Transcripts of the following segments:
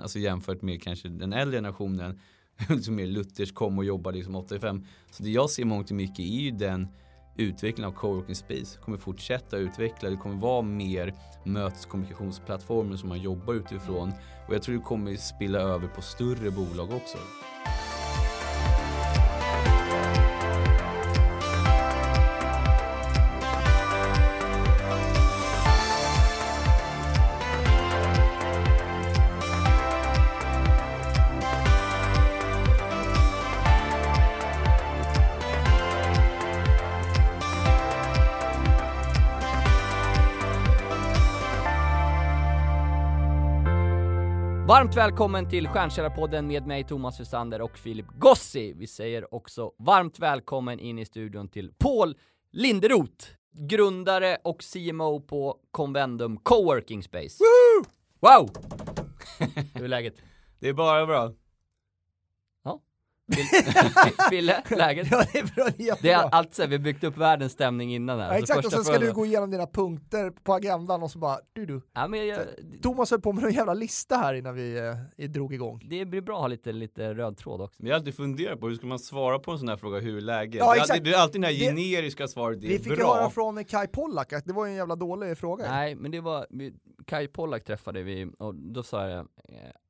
alltså jämfört med kanske den äldre generationen som mer Luthers kom och jobbade liksom 85. Så det jag ser mångt och mycket är ju den utvecklingen av coworking space kommer fortsätta utveckla. Det kommer vara mer möteskommunikationsplattformar som man jobbar utifrån och jag tror det kommer spilla över på större bolag också. Varmt välkommen till Stjärnkällarpodden med mig Thomas Westander och Filip Gossi. Vi säger också varmt välkommen in i studion till Paul Linderoth, grundare och CMO på Convendum Coworking Space. Woo! Wow! Hur är läget? Det är bara bra. Fille, läget? Ja, det är bra, det är Det är allt så här, vi har byggt upp världens stämning innan här. Ja, Så exakt, och sen ska du gå igenom dina punkter på agendan och så bara du du. Ja, men jag, Thomas höll på med en jävla lista här innan vi eh, drog igång. det blir bra att ha lite, lite röd tråd också. Men jag har alltid funderat på hur ska man svara på en sån här fråga, hur är läget? Ja, exakt. alltid, det är alltid det här Det- generiska svaret, det är Vi fick ju bra. höra från Kai Pollak att det var en jävla dålig fråga. Nej, men det var, vi, Kai Pollak träffade vi och då sa jag, eh,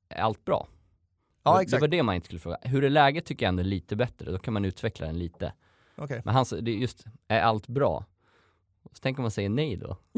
är allt bra? Ja det, exakt. det var det man inte skulle fråga. Hur är läget tycker jag ändå är lite bättre, då kan man utveckla den lite. Okej. Men han sa, det är just, är allt bra? Så tänk om man säger nej då?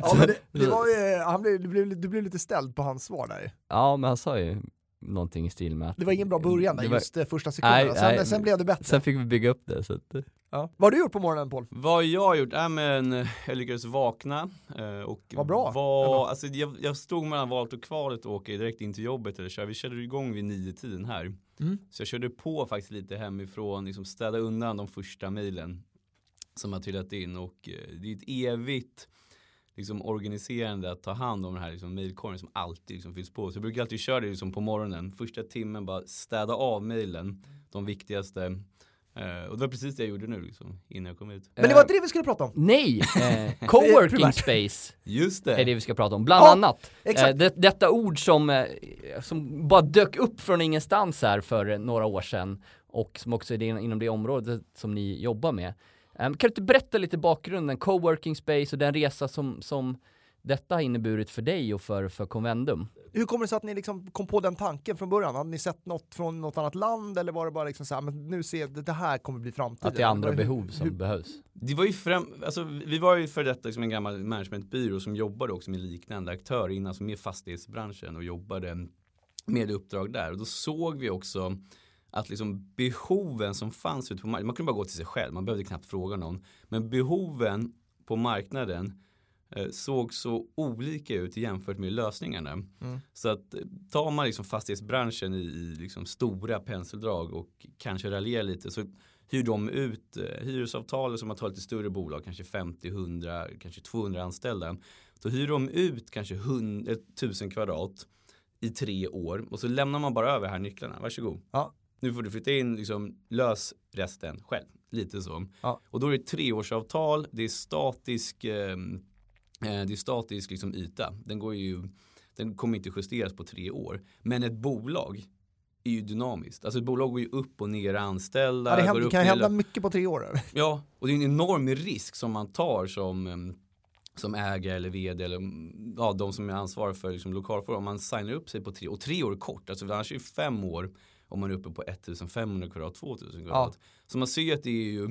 Ja, men det, det ju, han blev, du, blev, du blev lite ställd på hans svar där. Ja, men han sa ju någonting i stil med att Det var ingen bra början där, det var- just eh, första sekunderna. Nej, sen, nej. sen blev det bättre. Sen fick vi bygga upp det så att, Ja. Vad har du gjort på morgonen Paul? Vad har jag gjort? Äh, men, jag lyckades vakna. eh, Och Vad bra. Var, alltså, jag, jag stod mellan valet och kvalet och åka direkt in till jobbet eller köra. Vi körde igång vid nio tiden här. Mm. Så jag körde på faktiskt lite hemifrån, liksom städa undan de första mejlen som har trillat in och eh, det är ett evigt liksom, organiserande att ta hand om den här liksom, mejlkorgen som alltid liksom, fylls på. Så jag brukar alltid köra det liksom, på morgonen, första timmen bara städa av mejlen, de viktigaste. Eh, och det var precis det jag gjorde nu liksom, innan jag kom ut. Men det var inte det vi skulle prata om. Nej! Eh, coworking space Just det. är det vi ska prata om, bland Ja, annat. exakt. Eh, det, detta ord som, eh, som bara dök upp från ingenstans här för eh, några år sedan och som också är det, inom det området som ni jobbar med. Eh, kan du inte berätta lite bakgrunden, coworking space och den resa som, som detta har inneburit för dig och för, för Convendum? Hur kommer det sig att ni liksom kom på den tanken från början? Hade ni sett något från något annat land eller var det bara liksom så här, men nu ser jag, det här kommer bli framtiden? Att det är andra Hur- behov som hur- behövs? Det var ju främ, alltså, vi var ju för detta liksom en gammal managementbyrå som jobbade också med liknande aktörer innan, alltså med fastighetsbranschen och jobbade med uppdrag där. Och då såg vi också att liksom behoven som fanns ute på marknaden, man kunde bara gå till sig själv, man behövde knappt fråga någon. Men behoven på marknaden eh, såg så olika ut jämfört med lösningarna. Mm. Så att eh, tar man liksom fastighetsbranschen i, i liksom stora penseldrag och kanske raljerar lite så hyr de ut eh, hyresavtal som man tar lite större bolag, kanske 50, 100, kanske 200 anställda. Då hyr de ut kanske 100, 1000 kvadrat i tre år och så lämnar man bara över här nycklarna, varsågod. Ja. Nu får du flytta in, liksom, lös resten själv. Lite så. Ja. Och då är det treårsavtal, det är statisk, eh, eh, det är statisk liksom, yta. Den, går ju, den kommer inte justeras på tre år. Men ett bolag är ju dynamiskt. Alltså ett bolag går ju upp och ner anställda. Ja, det händer, kan hända mycket på tre år. Ja, och det är en enorm risk som man tar som, em, som ägare eller vd eller mm, ja, de som är ansvariga för liksom, lokalfrågor. Om man signar upp sig på tre, och tre år är kort, alltså annars är det fem år om man är uppe på 1500 kvadrat, 2000 kvadrat. Så man ser ju att det är ju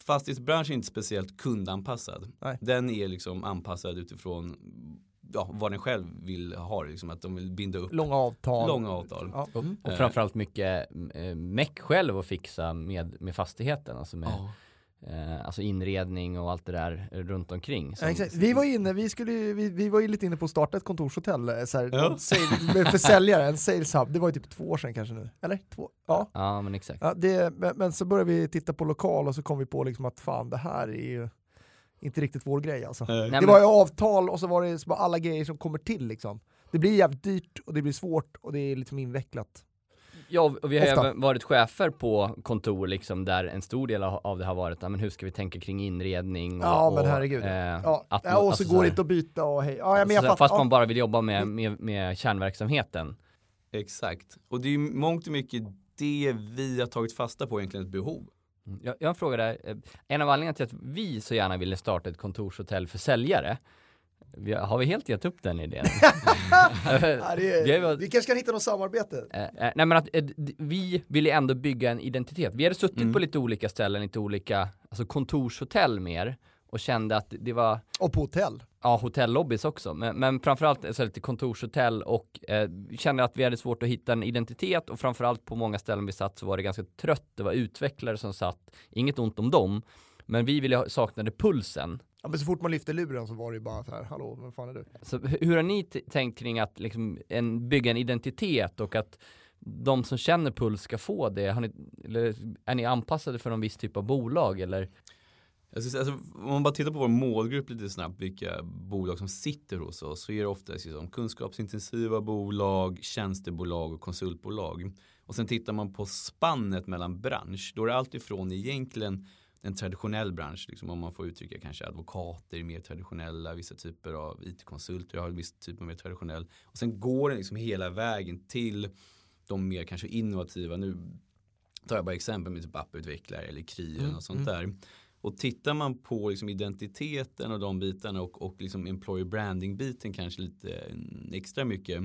fastighetsbranschen är inte speciellt kundanpassad. Nej. Den är liksom anpassad utifrån ja, vad den själv vill ha, liksom, att de vill binda upp Långa avtal. långa avtal. Ja. Mm. Och Eh. framförallt mycket eh, meck själv att fixa med, med fastigheten, alltså med Ja. Eh, alltså inredning och allt det där runt omkring. Ja, som- exakt. Vi var inne, vi, skulle, ju- vi, vi var ju lite inne på att starta ett kontorshotell eh, så här, Ja. sale, för säljare, en sales hub. Det var ju typ två år sedan kanske nu. Eller? Två? Ja. Ja men exakt. ja det, men, men så började vi titta på lokal och så kom vi på liksom att fan det här är ju inte riktigt vår grej alltså. Nej, det men- var ju avtal och så var det så bara alla grejer som kommer till liksom. Det blir jävligt dyrt och det blir svårt och det är liksom invecklat. Ja, och vi har Ofta. även varit chefer på kontor liksom där en stor del av det har varit, men hur ska vi tänka kring inredning? Och, Ja, men och, herregud. eh, Ja, att- ja, och så alltså går det inte att byta och hej. Ja, men jag fast ja. man bara vill jobba med, med, med kärnverksamheten. Exakt. Och det är ju mångt och mycket det vi har tagit fasta på egentligen ett behov. Mm. Jag, jag har en fråga där. Eh, En av anledningarna till att vi så gärna ville starta ett kontorshotell för säljare, vi, har vi helt gett upp den idén? Ja, har är, vi kanske kan hitta något samarbete. Eh, eh, nej men att eh, vi ville ändå bygga en identitet. Vi hade suttit Mm. på lite olika ställen, lite olika, alltså kontorshotell mer och kände att det var, Och på hotell. ja hotellobbys också, men, men framförallt så lite kontorshotell och eh, kände att vi hade svårt att hitta en identitet och framförallt på många ställen vi satt så var det ganska trött, det var utvecklare som satt, inget ont om dem, men vi ville saknade pulsen. Ja, men så fort man lyfter luren så var det ju bara så här, hallå, vem fan är du? Så hu- hur har ni tänkt kring att liksom en, bygga en identitet och att de som känner puls ska få det? Har ni, eller är ni anpassade för någon viss typ av bolag eller? Säga, alltså, om man bara tittar på vår målgrupp lite snabbt, vilka bolag som sitter hos oss, så är det ofta liksom, kunskapsintensiva bolag, tjänstebolag och konsultbolag. Och sen tittar man på spannet mellan bransch, då är det alltifrån egentligen en traditionell bransch, liksom om man får uttrycka kanske advokater mer traditionella, vissa typer av it-konsulter har en viss typ av mer traditionell. Och sen går den liksom hela vägen till de mer kanske innovativa, nu tar jag bara exempel med typ apputvecklare eller KRI Mm, och sånt där. Och tittar man på liksom identiteten och de bitarna och, och liksom employer branding biten kanske lite mm, extra mycket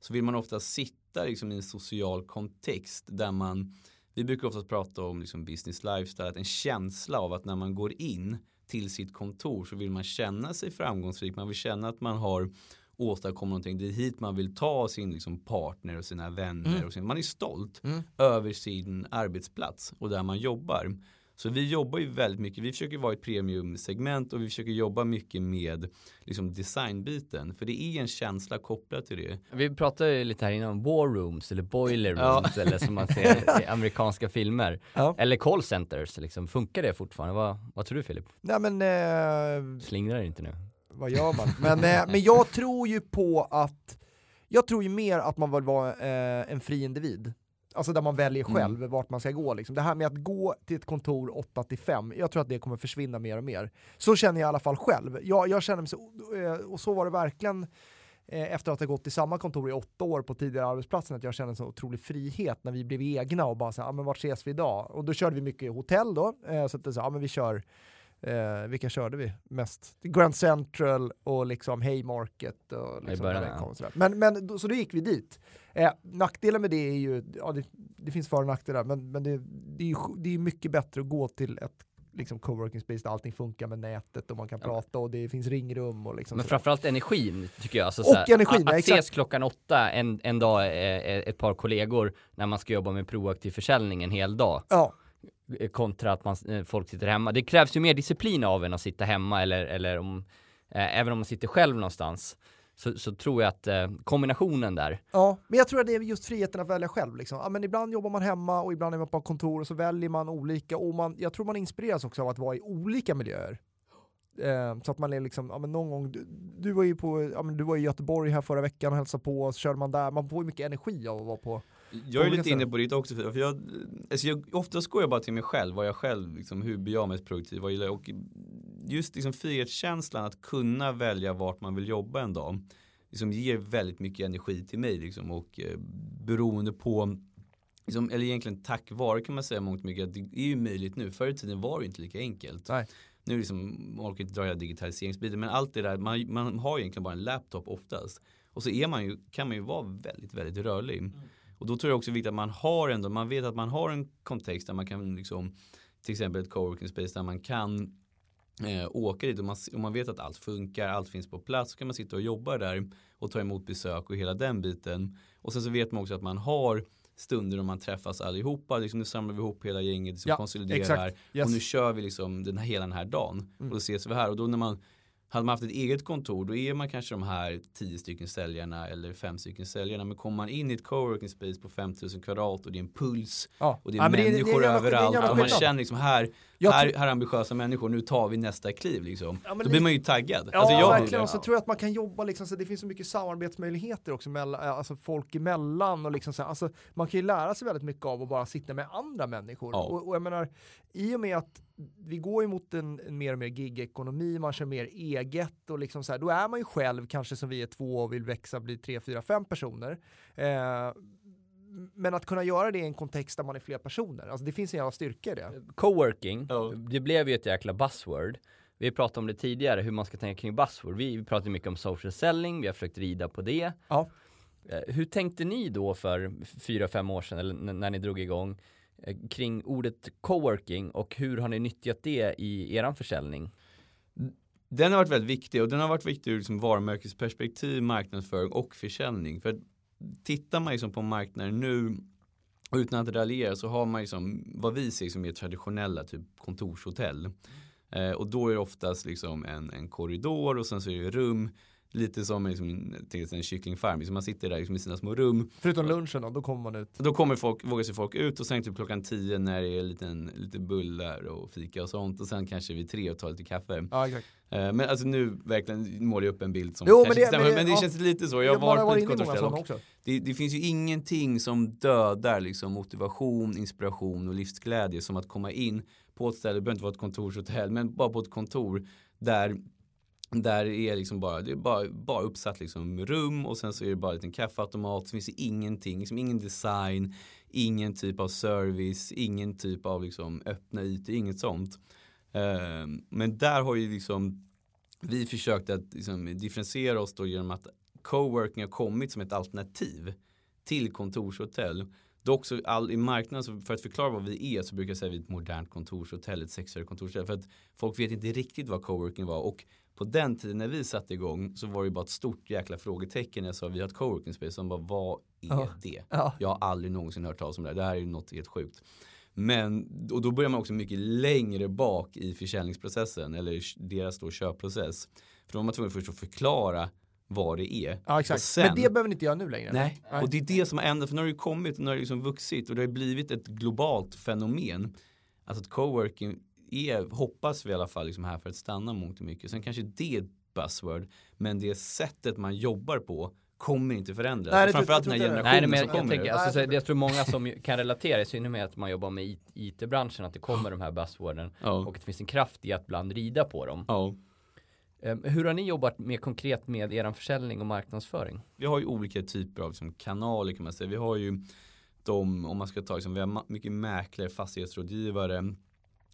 så vill man ofta sitta liksom i en social kontext där man vi brukar oftast prata om liksom business lifestyle, att en känsla av att när man går in till sitt kontor så vill man känna sig framgångsrik, man vill känna att man har åstadkommit någonting, det är hit man vill ta sin liksom partner och sina vänner Mm. och sin, man är stolt Mm. över sin arbetsplats och där man jobbar. Så vi jobbar ju väldigt mycket, vi försöker vara ett premiumsegment och vi försöker jobba mycket med liksom designbiten. För det är en känsla kopplat till det. Vi pratade ju lite här innan om war rooms eller boiler Ja. rooms eller som man ser i amerikanska filmer. Ja. Eller call centers liksom, funkar det fortfarande? Vad, vad tror du Filip? Nej men, eh, Slingrar det inte nu? vad gör man? Men, eh, men jag tror ju på att, jag tror ju mer att man vill vara eh, en fri individ. Alltså där man väljer Mm. själv vart man ska gå. Liksom. Det här med att gå till ett kontor 8 till 5, jag tror att det kommer försvinna mer och mer. Så känner jag i alla fall själv. Jag, jag känner mig så, eh, och så var det verkligen eh, efter att ha gått i samma kontor i åtta år på tidigare arbetsplatsen, att jag kände en så otrolig frihet när vi blev egna och bara så här, ah, men vart ses vi idag? Och då körde vi mycket hotell då, eh, så att det så, ah, men vi kör Eh, vilka körde vi mest? Grand Central och liksom Haymarket och liksom början, ja. kom. Men, men då, så då gick vi dit. Eh, nackdelen med det är ju, ja det, det finns för och nackdelar, men, men det, det är ju det är mycket bättre att gå till ett liksom coworking space där allting funkar med nätet och man kan Ja. prata och det finns ringrum och liksom Men sådär. framförallt energin tycker jag. Alltså, Och så här, energin, att, att exakt. ses klockan åtta en, en dag, eh, eh, ett par kollegor, när man ska jobba med proaktiv försäljning en hel dag. Ja, Eh, kontra att man, eh, folk sitter hemma. Det krävs ju mer disciplin av en att sitta hemma eller, eller om, eh, även om man sitter själv någonstans. Så, så tror jag att eh, kombinationen där, Ja, men jag tror att det är just friheten att välja själv. Liksom. Ja, men ibland jobbar man hemma och ibland är man på kontor och så väljer man olika. Och man, jag tror man inspireras också av att vara i olika miljöer. Eh, så att man är liksom, ja, men någon gång, du, du var ju på, ja, men du var i Göteborg här förra veckan och hälsade på, och så körde man där, man får ju mycket energi av att vara på. Jag är lite inne på det också, för jag, alltså jag, oftast går jag bara till mig själv, vad jag själv, liksom, hur blir jag mest produktiv, vad gillar jag? Och just liksom frihetskänslan att kunna välja vart man vill jobba en dag, liksom ger väldigt mycket energi till mig liksom, och eh, beroende på Liksom, eller egentligen tack vare kan man säga mångt mycket att det är ju möjligt nu. Förr i tiden var det inte lika enkelt. Nej. Nu liksom, man orkar inte dra hela digitaliseringsbiten men allt det där, man, man har egentligen bara en laptop oftast. Och så är man ju, kan man ju vara väldigt, väldigt rörlig. Och då tror jag också det är viktigt att man har ändå, man vet att man har en kontext där man kan liksom, till exempel ett coworking space där man kan eh, åka dit. Och man, och man vet att allt funkar, allt finns på plats, så kan man sitta och jobba där och ta emot besök och hela den biten. Och sen så vet man också att man har stunder då man träffas allihopa, liksom nu samlar vi ihop hela gänget, liksom Ja, konsoliderar Yes. och nu kör vi liksom den här, hela den här dagen. Mm. och då ses vi här. Och då när man hade man haft ett eget kontor då är man kanske de här tio stycken säljarna eller fem stycken säljarna. Men kommer man in i ett coworking space på 5000 kvadrat och det är en puls Ja. och det är Ja, människor det är det är överallt och man känner liksom här, här, här är ambitiösa människor, nu tar vi nästa kliv liksom. Ja, Då li- blir man ju taggad. Ja, alltså jag verkligen. Och så tror jag att man kan jobba liksom, så det finns så mycket samarbetsmöjligheter också mellan, alltså folk emellan och liksom så alltså man kan ju lära sig väldigt mycket av att bara sitta med andra människor. Och, och jag menar, i och med att vi går ju mot en, en mer och mer gig-ekonomi, man kör mer eget och liksom så här, då är man ju själv kanske som vi är två och vill växa, bli tre, fyra, fem personer. Eh, men att kunna göra det i en kontext där man är fler personer, alltså det finns en jävla styrka i det. Coworking, Ja. det blev ju ett jäkla buzzword. Vi pratade om det tidigare, hur man ska tänka kring buzzword. Vi, vi pratade mycket om social selling, vi har försökt rida på det. Ja. Eh, Hur tänkte ni då för fyra, fem år sedan, eller när ni drog igång, Eh, kring ordet coworking och hur har ni nyttjat det i er försäljning? Den har varit väldigt viktig och den har varit viktig ur liksom varumärkesperspektiv, marknadsföring och försäljning. För tittar man liksom på marknaden nu och utan att raljera så har man liksom vad vi ser som är traditionella typ kontorshotell. Eh, och då är det oftast liksom en, en korridor och sen så är det rum. Lite som liksom, till en kycklingfarm, liksom man sitter där liksom i sina små rum. Förutom lunchen då, då kommer man ut. Då kommer folk, vågar sig folk ut och sen typ klockan tio när det är liten, lite bullar och fika och sånt och sen kanske vid tre och tar lite kaffe. Ja, exakt. Eh, Men alltså nu verkligen målar jag upp en bild som Jo, men kanske det- inte stämmer, men men det- det, ja. känns lite så. Jag har varit på ett också. det, det finns ju ingenting som dödar liksom motivation, inspiration och livsglädje som att komma in på ett ställe, det behöver inte vara ett kontorshotell, men bara på ett kontor där där är liksom bara, det är bara, bara uppsatt liksom rum och sen så är det bara en liten kaffeautomat. Så finns det ingenting, liksom ingen design, ingen typ av service, ingen typ av liksom öppna ytor, inget sånt. Eh, men där har ju liksom vi försökt att liksom differentiera oss då genom att coworking har kommit som ett alternativ till kontorshotell. Dock så all, i marknaden, så för att förklara vad vi är så brukar jag säga att vi är ett modernt kontorshotell, ett sexigare kontorshotell. För att folk vet inte riktigt vad coworking var. Och på den tiden när vi satte igång så var det bara ett stort jäkla frågetecken när jag sa vi har ett coworking space. Som bara, vad är Ja. det? Ja. Jag har aldrig någonsin hört talas om det här. Det här är ju något helt sjukt. Men, och då börjar man också mycket längre bak i försäljningsprocessen eller deras då köpprocess. För då var man tvungen först att förklara vad det är. Ja, exakt. Sen- Men det behöver ni inte göra nu längre. Nej, och det är det som har ändrat, för nu har det ju kommit, nu har det liksom vuxit och det har blivit ett globalt fenomen. Alltså att coworking är, hoppas vi i alla fall, liksom här för att stanna mångt och mycket. Sen kanske det är ett buzzword, men det sättet man jobbar på kommer inte förändras. Nej, det Och tror- Framförallt jag den tror här generationen Nej, men som jag, jag, kommer. tänker, alltså, så, jag tror många som kan relatera, i synnerhet med att man jobbar med IT- IT-branschen, att det kommer de här buzzworden ja. och att det finns en kraft i att ibland rida på dem. ja. Ehm, hur har ni jobbat mer konkret med er försäljning och marknadsföring? vi har ju olika typer av liksom, kanaler kan man säga. Vi har ju de, om man ska ta, liksom, vi har mycket mäklare, fastighetsrådgivare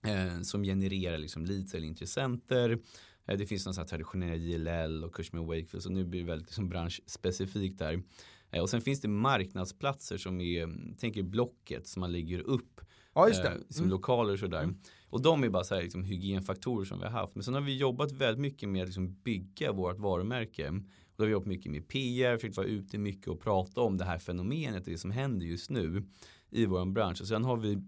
eh, som genererar liksom, leads eller intressenter. Eh, det finns någon traditionella JLL och kurs med Wakefield så nu blir det väldigt liksom, branschspecifikt där. Eh, och sen finns det marknadsplatser som är, tänk tänker Blocket som man lägger upp Ja, just det. eh, som Mm. lokaler och sådär. Och de är bara så här, liksom, hygienfaktorer som vi har haft. Men sen har vi jobbat väldigt mycket med att liksom, bygga vårt varumärke. Och då har vi jobbat mycket med PR, försökt vara ute mycket och prata om det här fenomenet, det som händer just nu i vår bransch. Och sen har vi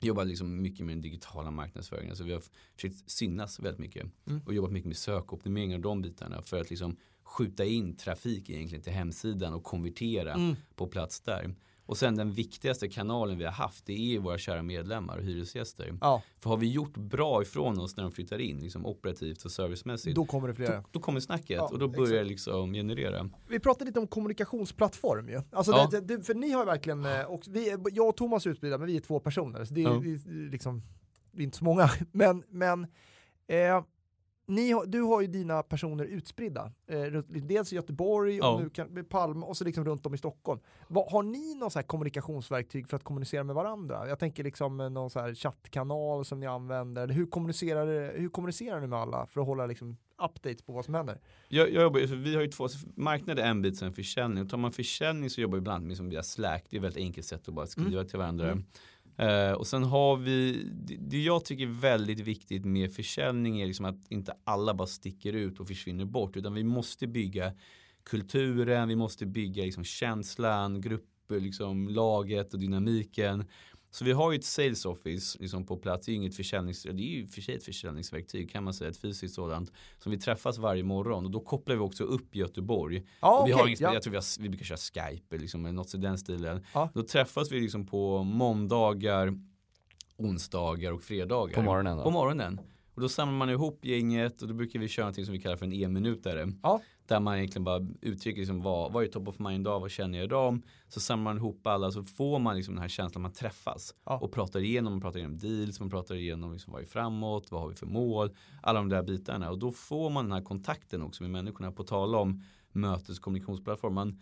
jobbat liksom mycket med den digitala marknadsföringen. Alltså vi har försökt synas väldigt mycket. Mm. Och jobbat mycket med sökoptimering och de bitarna för att liksom skjuta in trafik egentligen till hemsidan och konvertera Mm. på plats där. Och sen den viktigaste kanalen vi har haft det är våra kära medlemmar och hyresgäster. Ja, För har vi gjort bra ifrån oss när de flyttar in, liksom operativt och servicemässigt, då, kommer det flera. då, då kommer snacket Ja, och då börjar det liksom generera. Vi pratade lite om kommunikationsplattform ju. Alltså Ja. det, det, för ni har verkligen, eh, och vi, jag och Thomas är utspridda, men vi är två personer. Så det är, Ja. liksom, vi är inte så många. Men, men eh, ni du har ju dina personer utspridda. Eh, dels i Göteborg och nu kan, med Palma och så liksom runt om i Stockholm. Vad, har ni någon så kommunikationsverktyg för att kommunicera med varandra? Jag tänker liksom eh, någon så chattkanal som ni använder. Eller hur kommunicerar, hur kommunicerar ni med alla för att hålla liksom updates på vad som händer? Jag, jag jobbar, vi har ju två, marknad är en bit, sen försäljning. Och tar man försäljning så jobbar vi ibland med som via Slack, det är ett väldigt enkelt sätt att bara skriva till varandra. Mm. Uh, och sen har vi, det, det jag tycker är väldigt viktigt med försäljning är liksom att inte alla bara sticker ut och försvinner bort. Utan vi måste bygga kulturen, vi måste bygga liksom känslan, grupper, liksom laget och dynamiken. Så vi har ju ett sales office liksom på plats. Det är ju inget försäljnings, det är ju för sig ett försäljningsverktyg kan man säga, ett fysiskt sådant. Som vi träffas varje morgon och då kopplar vi också upp Göteborg. Ja, vi okej, har inget, ja. Jag tror vi, har, vi brukar köra Skype liksom, eller något i den stilen. Ja. Då träffas vi liksom på måndagar, onsdagar och fredagar. På morgonen då? På morgonen. Och då samlar man ihop gänget och då brukar vi köra någonting som vi kallar för en e-minutare. Ja. Där man egentligen bara uttrycker liksom vad, vad är top of mind idag, vad känner jag idag? Så samlar man ihop alla så får man liksom den här känslan man träffas. Ja. Och pratar igenom, man pratar igenom deals, man pratar igenom liksom vad är framåt, vad har vi för mål, alla de där bitarna. Och då får man den här kontakten också med människorna. På tal om mötes och kommunikationsplattform. Man,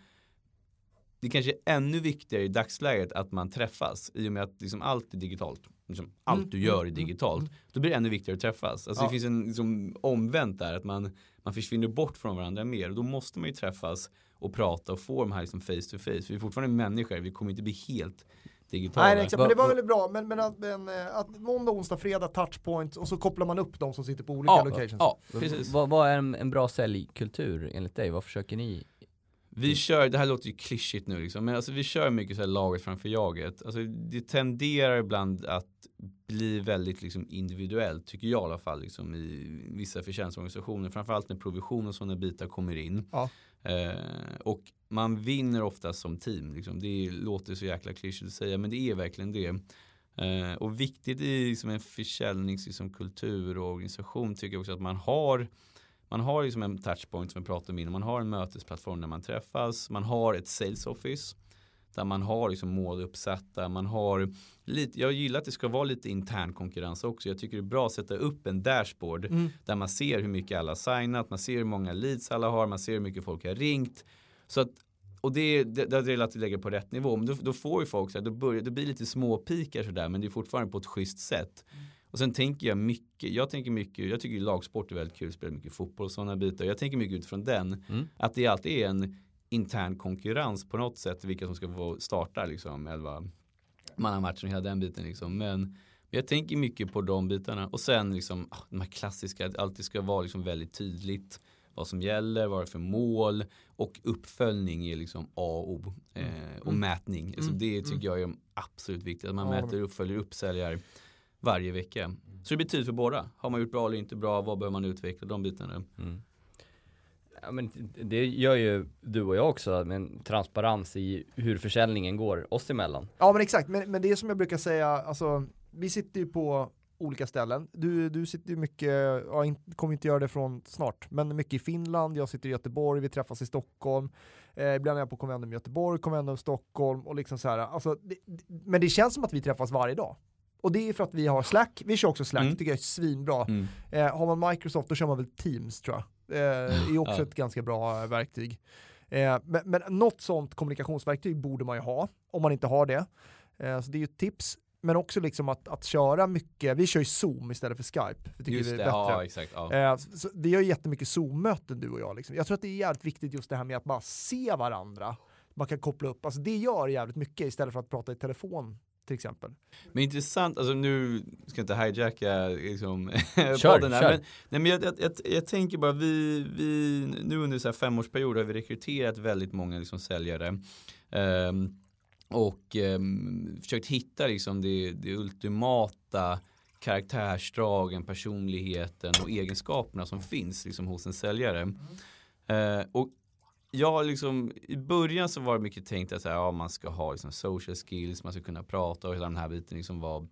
det kanske är ännu viktigare i dagsläget att man träffas i och med att liksom allt är digitalt. Liksom allt Mm, du gör är mm, digitalt. Då blir det ännu viktigare att träffas. Alltså Ja. Det finns en liksom, omvänt där att man, man försvinner bort från varandra mer. Och då måste man ju träffas och prata och få de här liksom face to face. Vi är fortfarande människor, vi kommer inte bli helt digitala. Nej, nej, exakt. Men det var Va- väldigt bra. Men, men, att, men eh, att måndag, onsdag, fredag, touchpoints och så kopplar man upp de som sitter på olika Ja, locations. Ja, precis. Vad, vad är en, en bra säljkultur enligt dig? Vad försöker ni? Vi kör, det här låter ju klyschigt nu liksom, men alltså vi kör mycket så här laget framför jaget. Alltså det tenderar ibland att bli väldigt liksom individuellt, tycker jag i alla fall, liksom, i vissa förtjänstorganisationer. Framförallt när provision och sådana bitar kommer in. Ja. Eh, och man vinner ofta som team. Liksom. Det låter så jäkla klyschigt att säga, men det är verkligen det. Eh, och viktigt i liksom, en försäljningskultur liksom, kultur och organisation tycker jag också att man har man har liksom en touchpoint som vi pratade om innan. Man har en mötesplattform där man träffas. Man har ett sales office. Där man har liksom mål uppsatta. Man har lite, jag gillar att det ska vara lite intern konkurrens också. Jag tycker det är bra att sätta upp en dashboard. Mm. Där man ser hur mycket alla har signat. Man ser hur många leads alla har. Man ser hur mycket folk har ringt. Så att, och det, det, det gäller att lägga på rätt nivå. Men då, då får ju folk så här, då börjar, det blir lite småpikar sådär. Men det är fortfarande på ett schysst sätt. Och sen tänker jag mycket, jag tänker mycket, jag tycker lagsport är väldigt kul, spelar mycket fotboll och sådana bitar. Jag tänker mycket utifrån den, Mm. att det alltid är en intern konkurrens på något sätt, vilka som ska få starta liksom, elva mannamatcher och hela den biten liksom. Men jag tänker mycket på de bitarna och sen liksom ah, de här klassiska, att alltid ska vara liksom väldigt tydligt vad som gäller, vad det är för mål och uppföljning är liksom A och O. Eh, och Mm. mätning. Alltså Mm. det tycker jag är absolut viktigt. Att man mäter upp, följer upp säljare varje vecka. Så det blir tid för båda. Har man gjort bra eller inte bra? Vad behöver man utveckla? De bitarna. Mm. Ja, men det gör ju du och jag också med en transparens i hur försäljningen går oss emellan. Ja men exakt, men, men det är som jag brukar säga, alltså vi sitter ju på olika ställen. Du, du sitter ju mycket, ja, in, kommer inte göra det från snart, men mycket i Finland, jag sitter i Göteborg, vi träffas i Stockholm. Eh, ibland är jag på Convendum i Göteborg, Convendum i Stockholm och liksom så här. Alltså, det, men det känns som att vi träffas varje dag. Och det är för att vi har Slack, vi kör också Slack, Mm. tycker jag är svinbra. Mm. Eh, har man Microsoft då kör man väl Teams tror jag. Eh, det är också Ja. ett ganska bra eh, verktyg. Eh, men, men något sånt kommunikationsverktyg borde man ju ha, om man inte har det. Eh, så det är ju ett tips. Men också liksom att, att köra mycket, vi kör ju Zoom istället för Skype. Vi tycker Just det det, är bättre. ja exakt. Ja. Eh, så vi gör jättemycket Zoom-möten du och jag. Liksom. Jag tror att det är jävligt viktigt just det här med att bara se varandra. Man kan koppla upp, alltså det gör jävligt mycket istället för att prata i telefon till exempel. Men intressant, alltså nu ska jag inte hijacka liksom, Kör, podden här, kör. Men, nej, men jag, jag, jag, jag tänker bara, vi, vi, nu under så här femårsperiod har vi rekryterat väldigt många liksom, säljare. Ehm, och ehm, försökt hitta liksom, det, det ultimata karaktärsdragen, personligheten och egenskaperna som finns liksom, hos en säljare. Eh, och jag liksom, i början så var det mycket tänkt att så här, ja, man ska ha liksom, social skills, man ska kunna prata och hela den här biten liksom var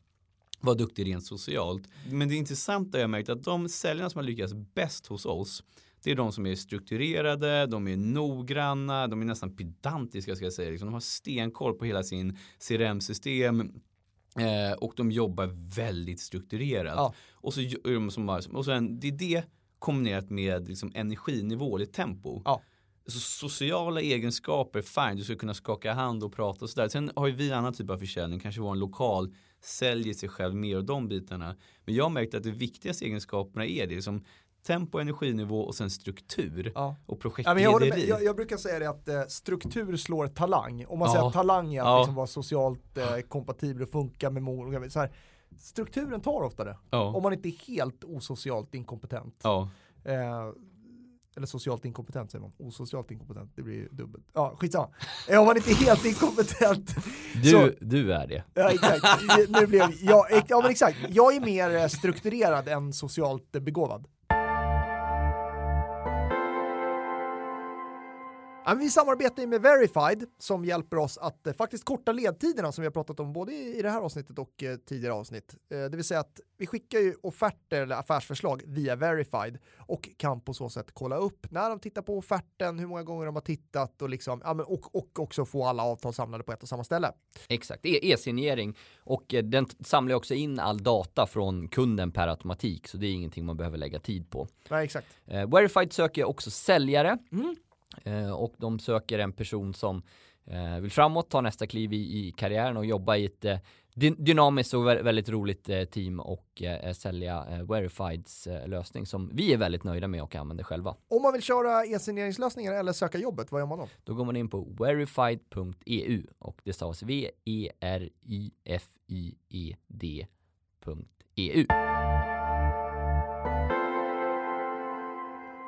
vara duktig rent socialt. Men det intressanta jag märkt att de säljarna som har lyckats bäst hos oss det är de som är strukturerade, de är noggranna, de är nästan pedantiska ska jag säga. Liksom, de har stenkoll på hela sin CRM-system eh, och de jobbar väldigt strukturerat. Ja. Och, så, gör de som bara, och sen, det är det kombinerat med liksom, energinivå eller tempo. Ja. Så sociala egenskaper, fine, du ska kunna skaka hand och prata och sådär. Sen har ju vi annan typ av försäljning, kanske vår lokal säljer sig själv mer och de bitarna. Men jag har märkt att de viktigaste egenskaperna är det som tempo, energinivå och sen struktur Ja. och Ja, men jag, med. projektlederi. Jag, jag brukar säga det att eh, struktur slår talang. Om man Ja. säger att talang är att Ja. liksom vara socialt eh, kompatibel och funka med mål. Så här, strukturen tar ofta det. ja. Om man inte är helt osocialt inkompetent. ja. Eh, eller socialt inkompetent säger man, osocialt inkompetent, det blir ju dubbelt. Ja, skitsamma. Eh, Om man inte helt inkompetent. Du, Så- du är det. Ja, exakt. Nu blev, ja, ex- ja, men exakt. Jag är mer eh, strukturerad än socialt begåvad. Vi samarbetar ju med Verified som hjälper oss att eh, faktiskt korta ledtiderna som vi har pratat om både i, det här avsnittet och eh, tidigare avsnitt. Eh, det vill säga att vi skickar ju offerter eller affärsförslag via Verified och kan på så sätt kolla upp när de tittar på offerten, hur många gånger de har tittat och, liksom, ja, men, och, och också få alla avtal samlade på ett och samma ställe. Exakt, E- e-signering och den samlar också in all data från kunden per automatik så det är ingenting man behöver lägga tid på. Nej, exakt. Verified söker också säljare Mm. Eh, och de söker en person som eh, vill framåt, ta nästa kliv i, i karriären och jobba i ett eh, dy- dynamiskt och vä- väldigt roligt team och sälja Verifieds lösning som vi är väldigt nöjda med och använder själva. Om man vill köra e-signeringslösningar eller söka jobbet, vad gör man då? Då går man in på verified.eu och det stavas V-E-R-I-F-I-E-D.eu.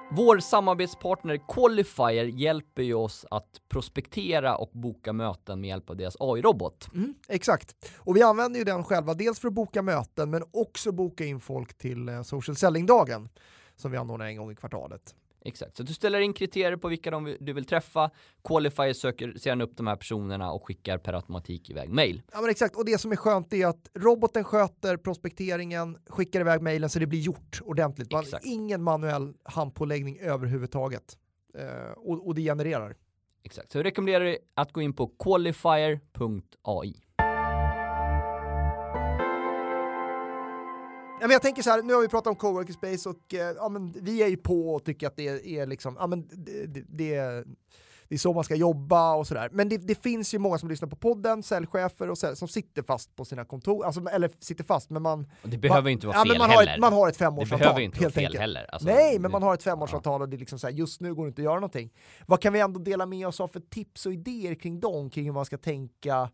Vår samarbetspartner Qualifier hjälper ju oss att prospektera och boka möten med hjälp av deras AI-robot. Mm, exakt. Och vi använder ju den själva, dels för att boka möten men också boka in folk till eh, social selling-dagen som vi anordnar en gång i kvartalet. Exakt, så du ställer in kriterier på vilka de du vill träffa. Qualifier söker sedan upp de här personerna och skickar per automatik iväg mail. Ja men exakt, och det som är skönt är att roboten sköter prospekteringen, skickar iväg mejlen så det blir gjort ordentligt. Man, ingen manuell handpåläggning överhuvudtaget. Eh, och, och det genererar. Exakt, så jag rekommenderar dig att gå in på qualifier.ai. Ja, men jag tänker så här, nu har vi pratat om coworking space och eh, ja, men vi är ju på och tycker att det är liksom, ja, men det, det, det, är, det är så man ska jobba och sådär. Men det, det finns ju många som lyssnar på podden, säljchefer och så, som sitter fast på sina kontor, alltså, eller sitter fast, men man, Och det behöver man, inte vara ja, fel men man har, heller. ett, man har ett det femårsavtal. behöver inte vara fel enkelt. heller. Alltså, Nej, men det- man har ett femårsavtal och det är liksom så här, just nu går det inte att göra någonting. Vad kan vi ändå dela med oss av för tips och idéer kring dem, kring hur man ska tänka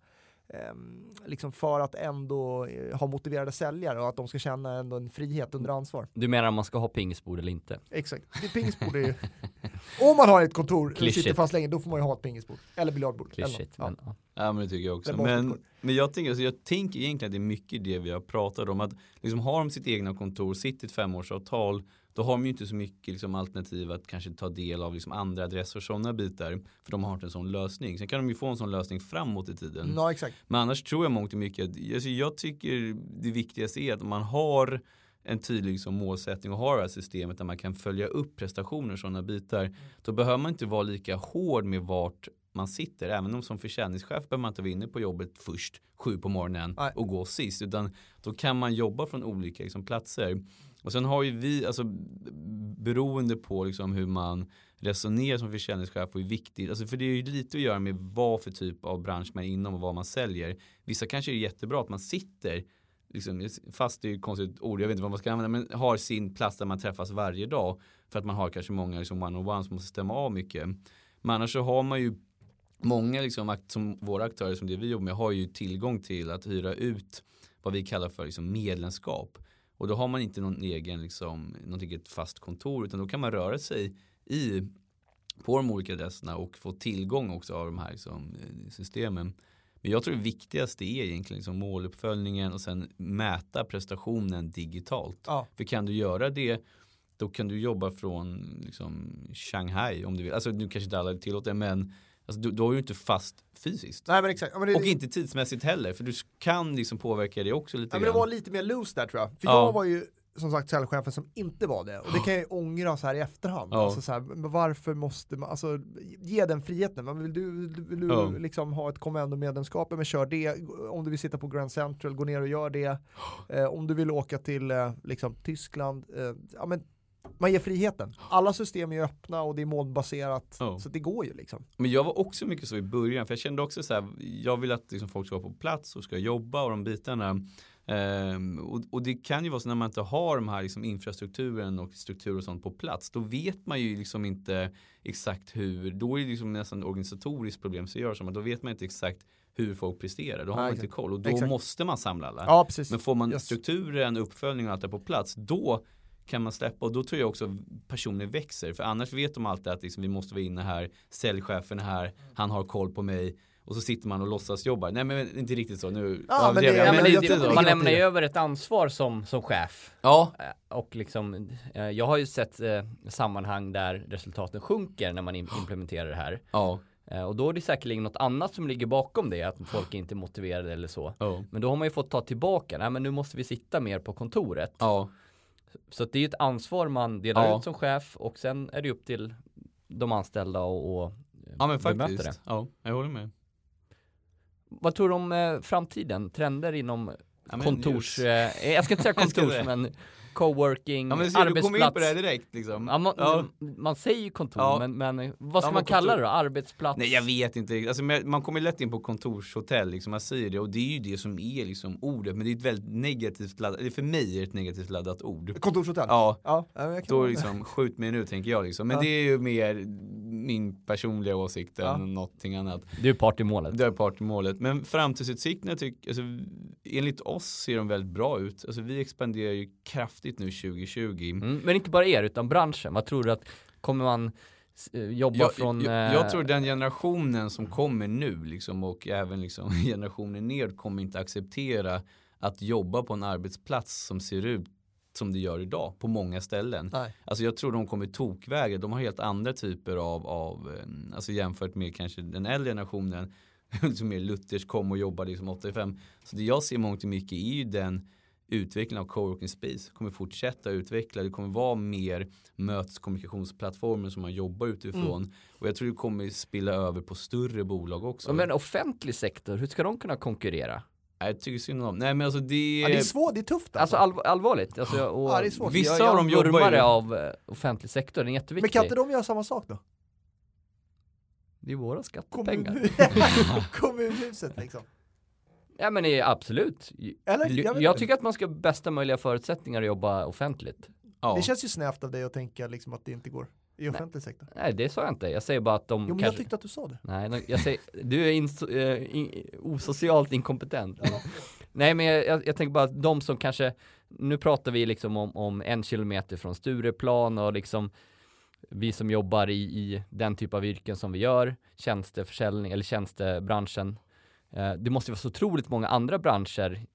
liksom för att ändå eh, ha motiverade säljare och att de ska känna ändå en frihet under ansvar. Du menar om man ska ha pingisbord eller inte? Exakt, det pingisbord är ju... Om man har ett kontor och sitter fast länge, då får man ju ha ett pingisbord. Eller biljardbord. Klyschigt, Ja. men ja. Ja men det tycker jag också. Men, men jag, tänker, alltså, jag tänker egentligen att det är mycket det vi har pratat om. Att liksom har de sitt egna kontor, sitt i ett femårsavtal, då har de ju inte så mycket liksom, alternativ att kanske ta del av liksom, andra adresser och sådana bitar. För de har inte en sån lösning. Sen kan de ju få en sån lösning framåt i tiden. Ja, exakt. Men annars tror jag mångt och mycket att alltså jag tycker det viktigaste är att man har en tydlig som målsättning och har det här systemet där man kan följa upp prestationer och sådana bitar. Då behöver man inte vara lika hård med vart man sitter. Även om som försäljningschef behöver man inte vara inne på jobbet först sju på morgonen Nej. och gå sist. Utan då kan man jobba från olika liksom, platser. Och sen har ju vi, alltså beroende på liksom hur man resonerar som försäljningschef och är viktigt. Alltså för det är ju lite att göra med vad för typ av bransch man är inom och vad man säljer. Vissa kanske är jättebra att man sitter Liksom, fast det är ju ett konstigt ord, jag vet inte vad man ska använda, men har sin plats där man träffas varje dag. För att man har kanske många liksom one-on-one som måste stämma av mycket. Men annars så har man ju många liksom, som våra aktörer som det vi jobbar med har ju tillgång till att hyra ut vad vi kallar för liksom, medlemskap. Och då har man inte någon egen, liksom, något eget fast kontor utan då kan man röra sig i på de olika adresserna och få tillgång också av de här liksom, eh, systemen. Men jag tror det viktigaste är egentligen liksom måluppföljningen och sen mäta prestationen digitalt. Ja. För kan du göra det då kan du jobba från liksom, Shanghai om du vill. Alltså nu kanske inte alla tillåter det men alltså, du, då är du inte fast fysiskt. Nej men exakt. Ja, men det, Och inte tidsmässigt heller för du kan liksom påverka det också lite ja, men det grann. var lite mer loose där tror jag. För Ja. jag var ju som sagt säljchefen som inte var det. Och det kan jag ju ångra så här i efterhand. Ja. Alltså så här, varför måste man, alltså ge den friheten. Men vill du, vill du Ja. liksom ha ett Commendo-medlemskap, men kör det. Om du vill sitta på Grand Central, gå ner och gör det. Eh, om du vill åka till eh, liksom, Tyskland, eh, ja men man ger friheten. Alla system är öppna och det är molnbaserat. Ja. Så det går ju liksom. Men jag var också mycket så i början för jag kände också så här, jag vill att liksom folk ska vara på plats och ska jobba och de bitarna. Ehm, och, och det kan ju vara så när man inte har de här liksom infrastrukturen och struktur och sånt på plats. Då vet man ju liksom inte exakt hur, då är det liksom nästan organisatoriskt problem så gör som att då vet man inte exakt hur folk presterar. Då har Nej, man inte koll och då Exakt. måste man samla alla. Ja. Men får man Yes. strukturen, uppföljning och allt det på plats då kan man släppa och då tror jag också personer växer för annars vet de alltid att liksom, vi måste vara inne här, säljchefen är här, han har koll på mig och så sitter man och låtsas jobba. Nej men inte riktigt så. Nu Ja, men det- överdrev jag. ja, men men det, jag tror det man lämnar ju över ett ansvar som, som chef. Ja, Eh, Och liksom, eh, jag har ju sett eh, sammanhang där resultaten sjunker när man im- implementerar det här. ja, Eh, och då är det säkerligen något annat som ligger bakom det, att folk inte är motiverade eller så. ja, Men då har man ju fått ta tillbaka, nej men nu måste vi sitta mer på kontoret. ja, Så det är ett ansvar man delar Ja. ut som chef och sen är det upp till de anställda och, och ja men faktiskt. det. Ja, jag håller med. Vad tror du om eh, framtiden? Trender inom Ja, men kontors, eh, jag ska inte säga kontors men coworking, Ja men ser, du kommer in arbetsplats. på det här direkt liksom. Ja, man, Ja. man säger ju kontor, Ja. men, men vad ska Ja, man men kalla det då? Arbetsplats? Nej jag vet inte alltså, man kommer lätt in på kontorshotell, liksom, man säger det och det är ju det som är liksom ordet men det är ett väldigt negativt laddat, eller för mig är det ett negativt laddat ord. Kontorshotell? Ja, Ja, jag kan då liksom skjut mig nu tänker jag liksom. Men Ja. det är ju mer min personliga åsikt än Ja. någonting annat. Det är part i målet. Det är part i målet. Men framtidsutsikterna tycker, alltså, enligt oss ser de väldigt bra ut. Alltså vi expanderar ju kraftigt nu 2020. Mm, men inte bara er, utan branschen. Vad tror du att, kommer man eh, jobba Jag, från... jag, eh, jag tror den generationen som kommer nu liksom, och även liksom, generationen ner kommer inte acceptera att jobba på en arbetsplats som ser ut som det gör idag på många ställen. Nej. Alltså jag tror de kommer tokvägar. De har helt andra typer av, av eh, alltså jämfört med kanske den äldre generationen som mer Luthers kom och jobbade liksom 85. Så det jag ser mångt och mycket är ju den utvecklingen av coworking space kommer fortsätta utveckla. Det kommer vara mer möteskommunikationsplattformar som man jobbar utifrån. Och jag tror det kommer spilla över på större bolag också. Men offentlig sektor, hur ska de kunna konkurrera? Jag tycker synd om. Nej men alltså det, Ja, det är svårt, det är tufft Alltså all, allvarligt. Alltså, och Ja, det är svårt. Vissa jag, jag av dem jobbar ju- av eh, offentlig sektor, den är Men jätteviktig. kan inte de göra samma sak då? Det är våra skattepengar. Kommun... Kommunhuset liksom. Ja men det är absolut. Eller? Jag, Jag tycker att man ska ha bästa möjliga förutsättningar att jobba offentligt. ja. Det känns ju snävt av dig att tänka liksom att det inte går i offentlig sektor. Nej det sa jag inte, jag säger bara att de Jo men kanske... jag tyckte att du sa det. Nej, jag säger, du är inso, eh, in, osocialt inkompetent. Nej, men jag, jag, jag tänker bara att de som kanske, nu pratar vi liksom om, om en kilometer från Stureplan och liksom vi som jobbar i, i den typ av yrken som vi gör, tjänsteförsäljning eller tjänstebranschen. Eh, det måste vara så otroligt många andra branscher,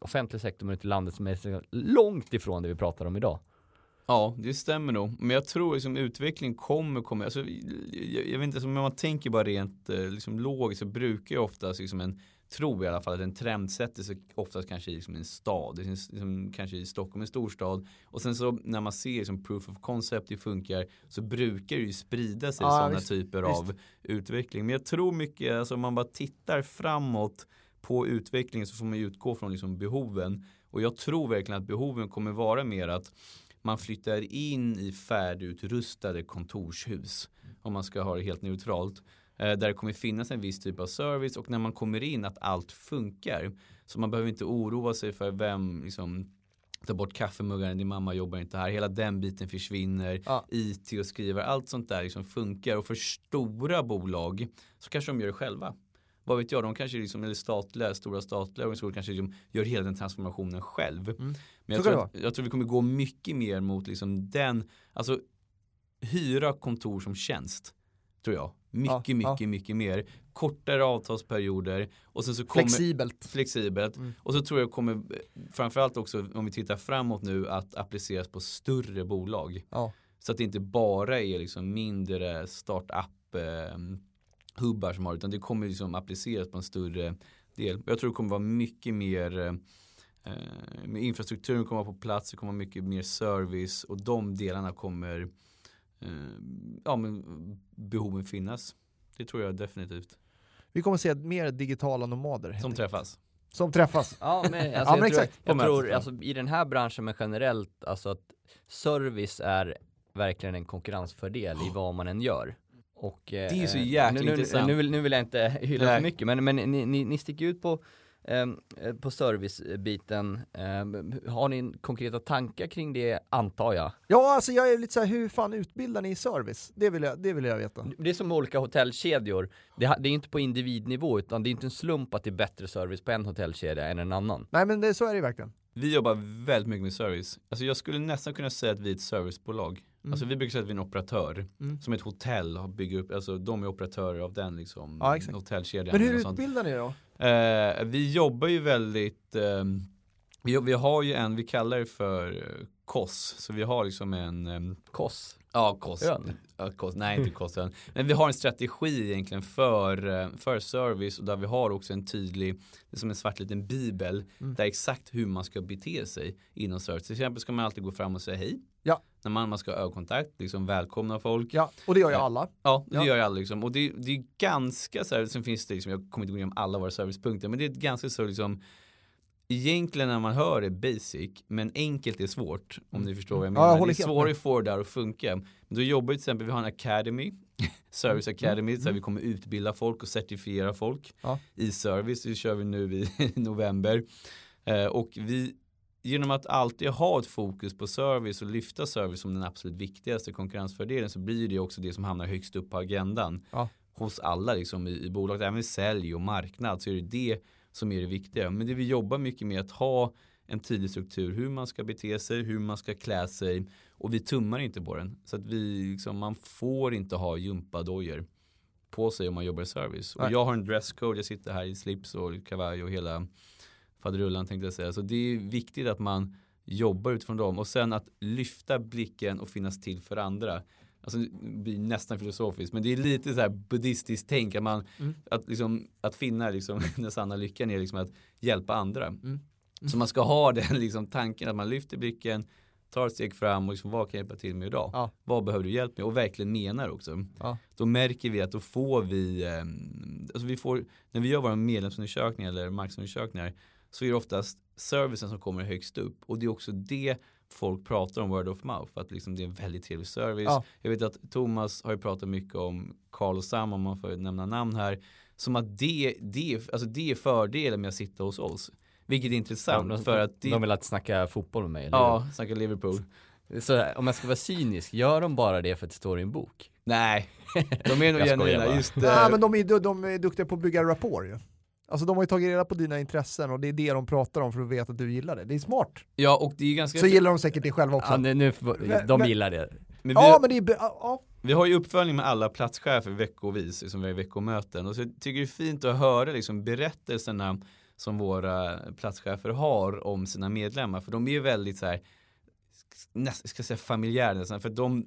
offentlig sektor men ute i landet som är så långt ifrån det vi pratar om idag. Ja, det stämmer nog. Men jag tror liksom utveckling kommer komma. Alltså, jag, jag vet inte, men om man tänker bara rent eh, liksom, logiskt så brukar ju oftast liksom en, tror i alla fall att en trend sätter sig oftast kanske i liksom en stad, liksom, kanske i Stockholm, en storstad. Och sen så när man ser liksom proof of concept det funkar så brukar det ju sprida sig Ja, sådana typer visst. av utveckling. Men jag tror mycket, alltså om man bara tittar framåt på utvecklingen så får man utgå från liksom behoven. Och jag tror verkligen att behoven kommer vara mer att man flyttar in i färdigutrustade kontorshus. Om man ska ha det helt neutralt. Eh, där det kommer finnas en viss typ av service och när man kommer in att allt funkar. Så man behöver inte oroa sig för vem liksom ta bort kaffemuggarna, din mamma jobbar inte här. Hela den biten försvinner. Ja. IT och skriver, allt sånt där liksom funkar. Och för stora bolag så kanske de gör det själva. Vad vet jag, de kanske liksom, eller statliga, stora statliga organisationer kanske liksom gör hela den transformationen själv. Mm. Men jag tror, att, jag tror vi kommer gå mycket mer mot liksom den, alltså hyra kontor som tjänst. Tror jag. Mycket, Ja, mycket, ja. mycket mer. Kortare avtalsperioder och sen så kommer Flexibelt. flexibelt. Mm. Och så tror jag kommer framförallt också om vi tittar framåt nu att appliceras på större bolag. Ja. Så att det inte bara är liksom mindre startup eh, hubbar som har utan det kommer liksom appliceras på en större del. Jag tror det kommer vara mycket mer eh, infrastrukturen kommer vara på plats, det kommer vara mycket mer service och de delarna kommer ja, men behoven finnas. Det tror jag definitivt. Vi kommer se mer digitala nomader. Som träffas. Som träffas. Ja men, alltså, Ja, jag men tror, exakt. Jag På tror mötet, ja. alltså, i den här branschen men generellt, alltså att service är verkligen en konkurrensfördel i vad man än gör. Och, eh, är ju så eh, jäkla nu, nu, intressant. nu, vill, nu vill jag inte hylla Nej. för mycket men, men ni, ni, ni sticker ut på, eh, på servicebiten. Ehm, har ni konkreta tankar kring det antar jag? Ja, alltså jag är lite så här, hur fan utbildar ni i service? Det vill jag, det vill jag veta. Det är som olika hotellkedjor. Det, är inte på individnivå utan det är inte en slump att det är bättre service på en hotellkedja än en annan. Nej men det, så är det verkligen. vi jobbar väldigt mycket med service. Alltså jag skulle nästan kunna säga att vi är ett servicebolag. Mm. Alltså vi brukar säga att vi är en operatör. Mm. Som ett hotell har bygger upp, alltså de är operatörer av den liksom Ja, hotellkedjan. Men hur utbildar ni då? Eh, vi jobbar ju väldigt, ehm, vi, vi har ju en, vi kallar det för eh, KOS. Så vi har liksom en, ehm, Koss. ja KOS. Ön. Ja, KOS. Nej inte KOS ön. Men vi har en strategi egentligen för, eh, för service och där vi har också en tydlig, det är som en svart liten bibel, Mm. där exakt hur man ska bete sig inom service. Till exempel ska man alltid gå fram och säga hej. Ja. När man, man ska ha ögonkontakt, liksom välkomna folk. Ja, och det gör ju Ja. alla. Ja, det Ja. gör jag aldrig liksom. Och det, det är ganska så här, sen finns det liksom, jag kommer inte gå igenom alla våra servicepunkter, men det är ganska så liksom Egentligen när man hör det basic, men enkelt är svårt om ni förstår vad jag Mm. Ja, jag menar. det är svårare att få det där att funka. Men då jobbar vi till exempel, vi har en academy, service academy, så här vi kommer utbilda folk och certifiera folk Mm. Ja. i service. Det kör vi nu i november. Eh, och vi, genom att alltid ha ett fokus på service och lyfta service som den absolut viktigaste konkurrensfördelen så blir det också det som hamnar högst upp på agendan Ja. hos alla liksom i, i bolaget, även sälj och marknad så är det det som är det viktiga. Men det vi jobbar mycket med att ha en tydlig struktur, hur man ska bete sig, hur man ska klä sig och vi tummar inte på den. Så att vi, liksom, man får inte ha gympadojor på sig om man jobbar i service. Och jag har en dresscode, jag sitter här i slips och kavaj och hela faderullan tänkte jag säga. Så det är viktigt att man jobbar utifrån dem och sen att lyfta blicken och finnas till för andra. Alltså det blir nästan filosofiskt men det är lite så här buddhistiskt tänk att man Mm. att, liksom, att finna liksom, den sanna lyckan är liksom att hjälpa andra. Mm. Så man ska ha den liksom, tanken att man lyfter blicken, tar ett steg fram och liksom, vad kan jag hjälpa till med idag? Ja. Vad behöver du hjälp med? Och verkligen menar också. Ja. Då märker vi att då får vi, eh, alltså vi får, när vi gör våra medlemsundersökningar eller marknadsundersökningar så är det oftast servicen som kommer högst upp och det är också det folk pratar om word of mouth att liksom det är en väldigt trevlig service. Ja. Jag vet att Thomas har ju pratat mycket om Carl och Sam om man får nämna namn här som att det, det, alltså det är fördelen med att sitta hos oss. Vilket är intressant de, för att det, de vill att snacka fotboll med mig, eller ja, snacka Liverpool. Så om jag ska vara cynisk, gör de bara det för att det står i en bok? Nej, de är nog genuina. Just, Nej eh, men de är, de, är duktiga på att bygga rapport ju. Alltså de har ju tagit reda på dina intressen och det är det de pratar om för att veta att du gillar det. Det är smart. ja, och det är ganska Så gillar de säkert det själva också. Ja, nu, nu, de men- gillar det. men vi, ja men det är, ja. Vi har ju uppföljning med alla platschefer veckovis, som vi har i veckomöten. Och så tycker jag det är fint att höra liksom berättelserna som våra platschefer har om sina medlemmar. För de är ju väldigt så här, nästan, ska jag säga familjära nästan. För de,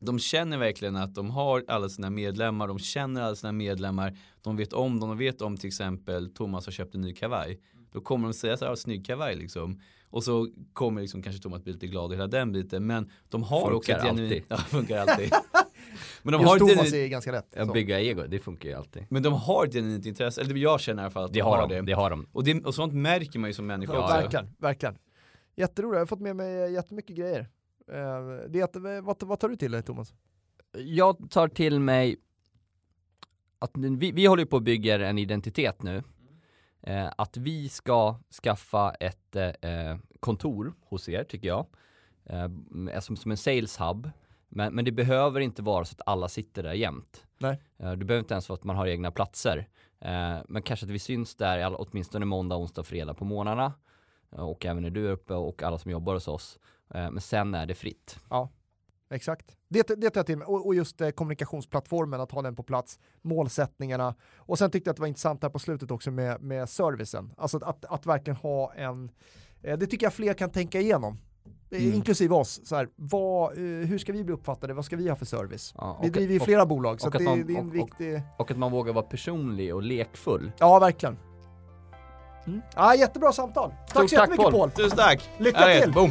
de känner verkligen att de har alla sina medlemmar, de känner alla sina medlemmar, de vet om dem, de vet om till exempel Thomas har köpt en ny kavaj. Då kommer de säga så här, "Ah, snygg kavaj liksom. Och så kommer liksom kanske Thomas bli lite glad och hela den biten. Men de har också Funkar ett genuint, alltid. ja, funkar alltid. Men de Just har ett Thomas genuint, är ganska lätt. Så. bygga ego, det funkar ju alltid. men de har ett genuint intresse, eller jag känner i alla fall att Det de har har de, det. det har de. Och, det, och sånt märker man ju som människa Ja, också. verkligen, verkligen. Jätteroligt, jag har fått med mig jättemycket grejer. Eh, Det att, vad, vad tar du till dig Thomas? Jag tar till mig att vi, vi håller på att bygga en identitet nu. Eh, att vi ska skaffa ett eh, kontor hos er, tycker jag. Eh, som, som en sales hub. Men, men det behöver inte vara så att alla sitter där jämt. Nej. Eh, det behöver inte ens vara att man har egna platser. Eh, men kanske att vi syns där åtminstone måndag, onsdag, fredag på. Eh, och även när du är uppe och alla som jobbar hos oss. Eh, men sen är det fritt. Exakt. Det, det tar jag till mig. Och, och just eh, kommunikationsplattformen, att ha den på plats, målsättningarna. Och sen tyckte jag att det var intressant här på slutet också med, med servicen. Alltså att, att, att verkligen ha en, eh, det tycker jag fler kan tänka igenom. Eh, Mm. Inklusive oss, så här, vad, eh, hur ska vi bli uppfattade, vad ska vi ha för service? Ja, Vi och- driver ju och- flera bolag så och att att det, man- det är en och- och- viktig, Och att man vågar vara personlig och lekfull. ja verkligen. Mm. Ja, jättebra samtal. Tack Stort så tack, jättemycket Paul. Paul. Tusen tack! Lycka till. Boom!